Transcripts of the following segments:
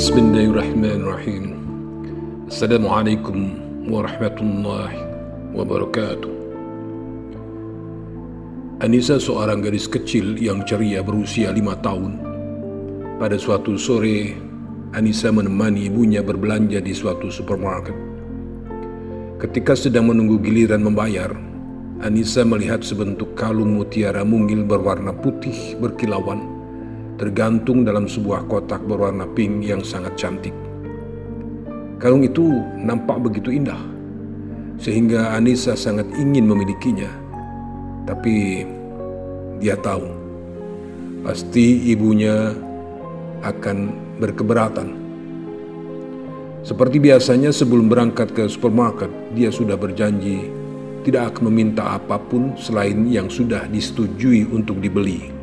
Bismillahirrahmanirrahim Assalamualaikum warahmatullahi wabarakatuh Anissa seorang gadis kecil yang ceria berusia lima tahun. Pada suatu sore, Anissa menemani ibunya berbelanja di suatu supermarket. Ketika sedang menunggu giliran membayar, Anissa melihat sebentuk kalung mutiara mungil berwarna putih berkilauan tergantung dalam sebuah kotak berwarna pink yang sangat cantik. Kalung itu nampak begitu indah, sehingga Anissa sangat ingin memilikinya. Tapi dia tahu, pasti ibunya akan berkeberatan. Seperti biasanya sebelum berangkat ke supermarket, dia sudah berjanji tidak akan meminta apa pun selain yang sudah disetujui untuk dibeli.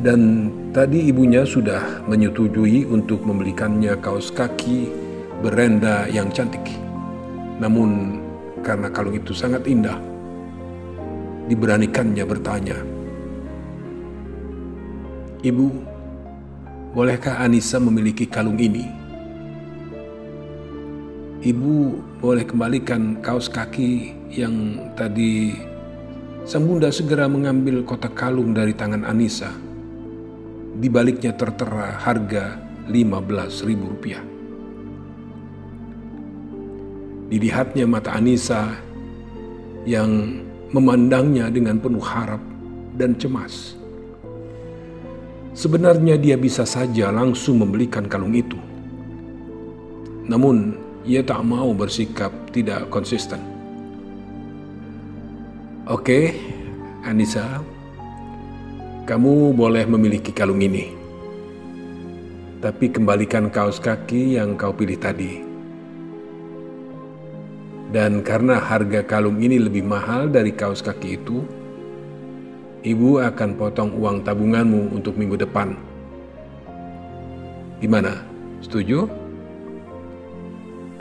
Dan tadi ibunya sudah menyetujui untuk membelikannya kaos kaki berenda yang cantik. Namun karena kalung itu sangat indah, diberanikannya bertanya, Ibu, bolehkah Anissa memiliki kalung ini? Ibu boleh kembalikan kaos kaki yang tadi Sang bunda segera mengambil kotak kalung dari tangan Anissa di baliknya tertera harga ribu rupiah. Dilihatnya mata Anissa yang memandangnya dengan penuh harap dan cemas. Sebenarnya dia bisa saja langsung membelikan kalung itu. Namun, ia tak mau bersikap tidak konsisten. Oke, Anissa, kamu boleh memiliki kalung ini. Tapi kembalikan kaos kaki yang kau pilih tadi. Dan karena harga kalung ini lebih mahal dari kaos kaki itu, ibu akan potong uang tabunganmu untuk minggu depan. Gimana? Setuju?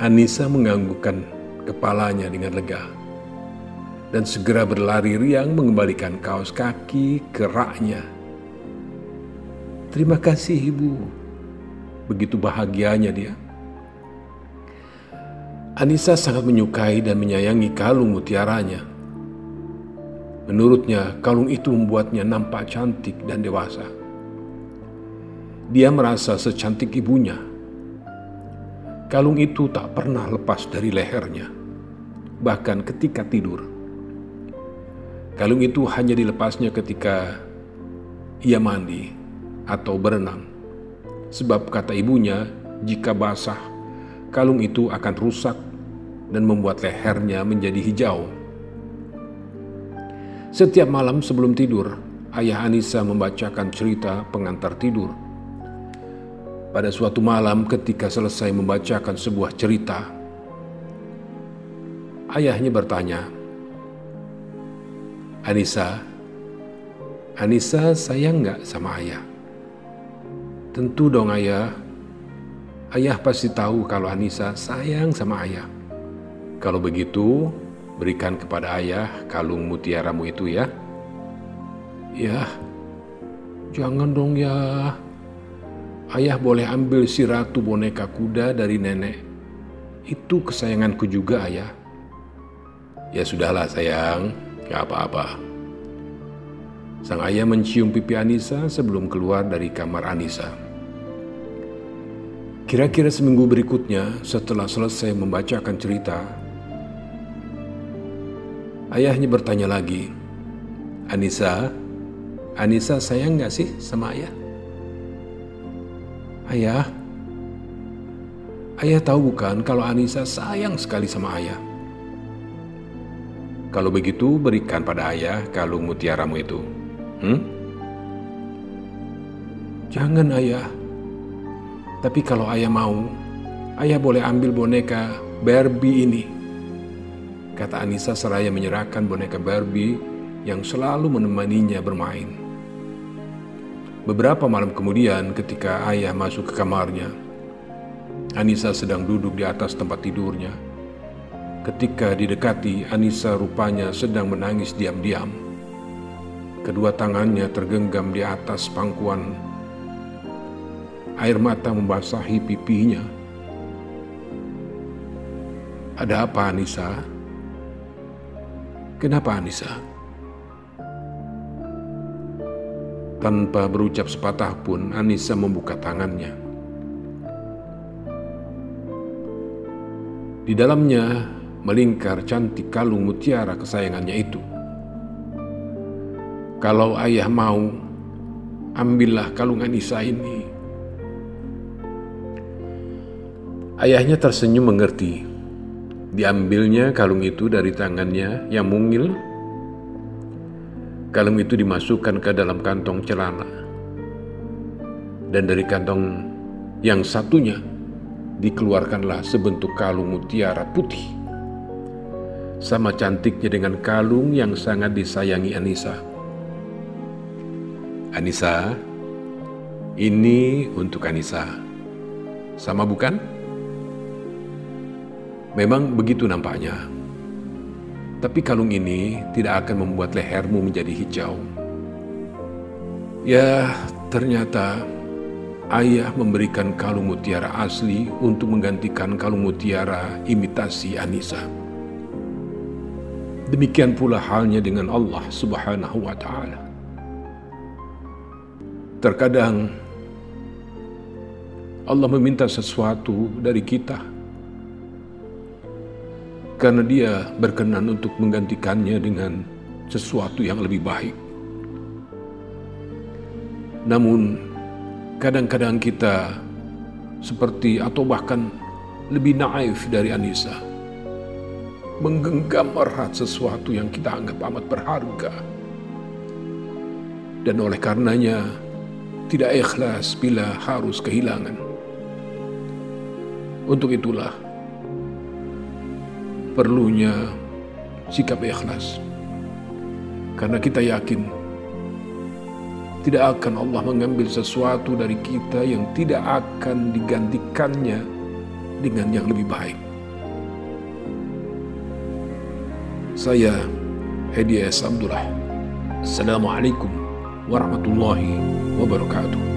Anissa menganggukkan kepalanya dengan lega dan segera berlari riang mengembalikan kaos kaki ke raknya. Terima kasih ibu. Begitu bahagianya dia. Anissa sangat menyukai dan menyayangi kalung mutiaranya. Menurutnya, kalung itu membuatnya nampak cantik dan dewasa. Dia merasa secantik ibunya. Kalung itu tak pernah lepas dari lehernya, bahkan ketika tidur. Kalung itu hanya dilepasnya ketika ia mandi atau berenang. Sebab kata ibunya, jika basah, kalung itu akan rusak dan membuat lehernya menjadi hijau. Setiap malam sebelum tidur, ayah Anissa membacakan cerita pengantar tidur. Pada suatu malam ketika selesai membacakan sebuah cerita, ayahnya bertanya, Anissa, Anissa sayang nggak sama ayah? Tentu dong ayah. Ayah pasti tahu kalau Anissa sayang sama ayah. Kalau begitu, berikan kepada ayah kalung mutiaramu itu ya. Ya, jangan dong ya. Ayah boleh ambil si ratu boneka kuda dari nenek. Itu kesayanganku juga ayah. Ya sudahlah sayang, Gak apa-apa. Sang ayah mencium pipi Anissa sebelum keluar dari kamar Anissa. Kira-kira seminggu berikutnya, setelah selesai membacakan cerita, ayahnya bertanya lagi, Anissa, Anissa sayang gak sih sama ayah? Ayah, ayah tahu bukan kalau Anissa sayang sekali sama ayah. Kalau begitu, berikan pada ayah kalung mutiaramu itu. Hmm? Jangan ayah. Tapi kalau ayah mau, ayah boleh ambil boneka Barbie ini. Kata Anissa seraya menyerahkan boneka Barbie yang selalu menemaninya bermain. Beberapa malam kemudian ketika ayah masuk ke kamarnya, Anissa sedang duduk di atas tempat tidurnya Ketika didekati, Anissa rupanya sedang menangis diam-diam. Kedua tangannya tergenggam di atas pangkuan. air mata membasahi pipinya. Ada apa Anissa? Kenapa Anissa? Tanpa berucap sepatah pun Anissa membuka tangannya. Di dalamnya melingkar cantik kalung mutiara kesayangannya itu. Kalau ayah mau, ambillah kalung Anissa ini. Ayahnya tersenyum mengerti. Diambilnya kalung itu dari tangannya yang mungil. Kalung itu dimasukkan ke dalam kantong celana. Dan dari kantong yang satunya dikeluarkanlah sebentuk kalung mutiara putih. Sama cantiknya dengan kalung yang sangat disayangi Anissa. Anissa, ini untuk Anissa. Sama bukan? Memang begitu nampaknya. Tapi kalung ini tidak akan membuat lehermu menjadi hijau. Ya, ternyata ayah memberikan kalung mutiara asli untuk menggantikan kalung mutiara imitasi Anissa. Demikian pula halnya dengan Allah Subhanahu wa taala. Terkadang Allah meminta sesuatu dari kita karena Dia berkenan untuk menggantikannya dengan sesuatu yang lebih baik. Namun, kadang-kadang kita seperti atau bahkan lebih naif dari Anissa, menggenggam erat sesuatu yang kita anggap amat berharga, dan oleh karenanya tidak ikhlas bila harus kehilangan. Untuk itulah perlunya sikap ikhlas. Karena kita yakin tidak akan Allah mengambil sesuatu dari kita yang tidak akan digantikannya dengan yang lebih baik. Saya Hedi S. Abdullah. Assalamualaikum warahmatullahi wabarakatuh.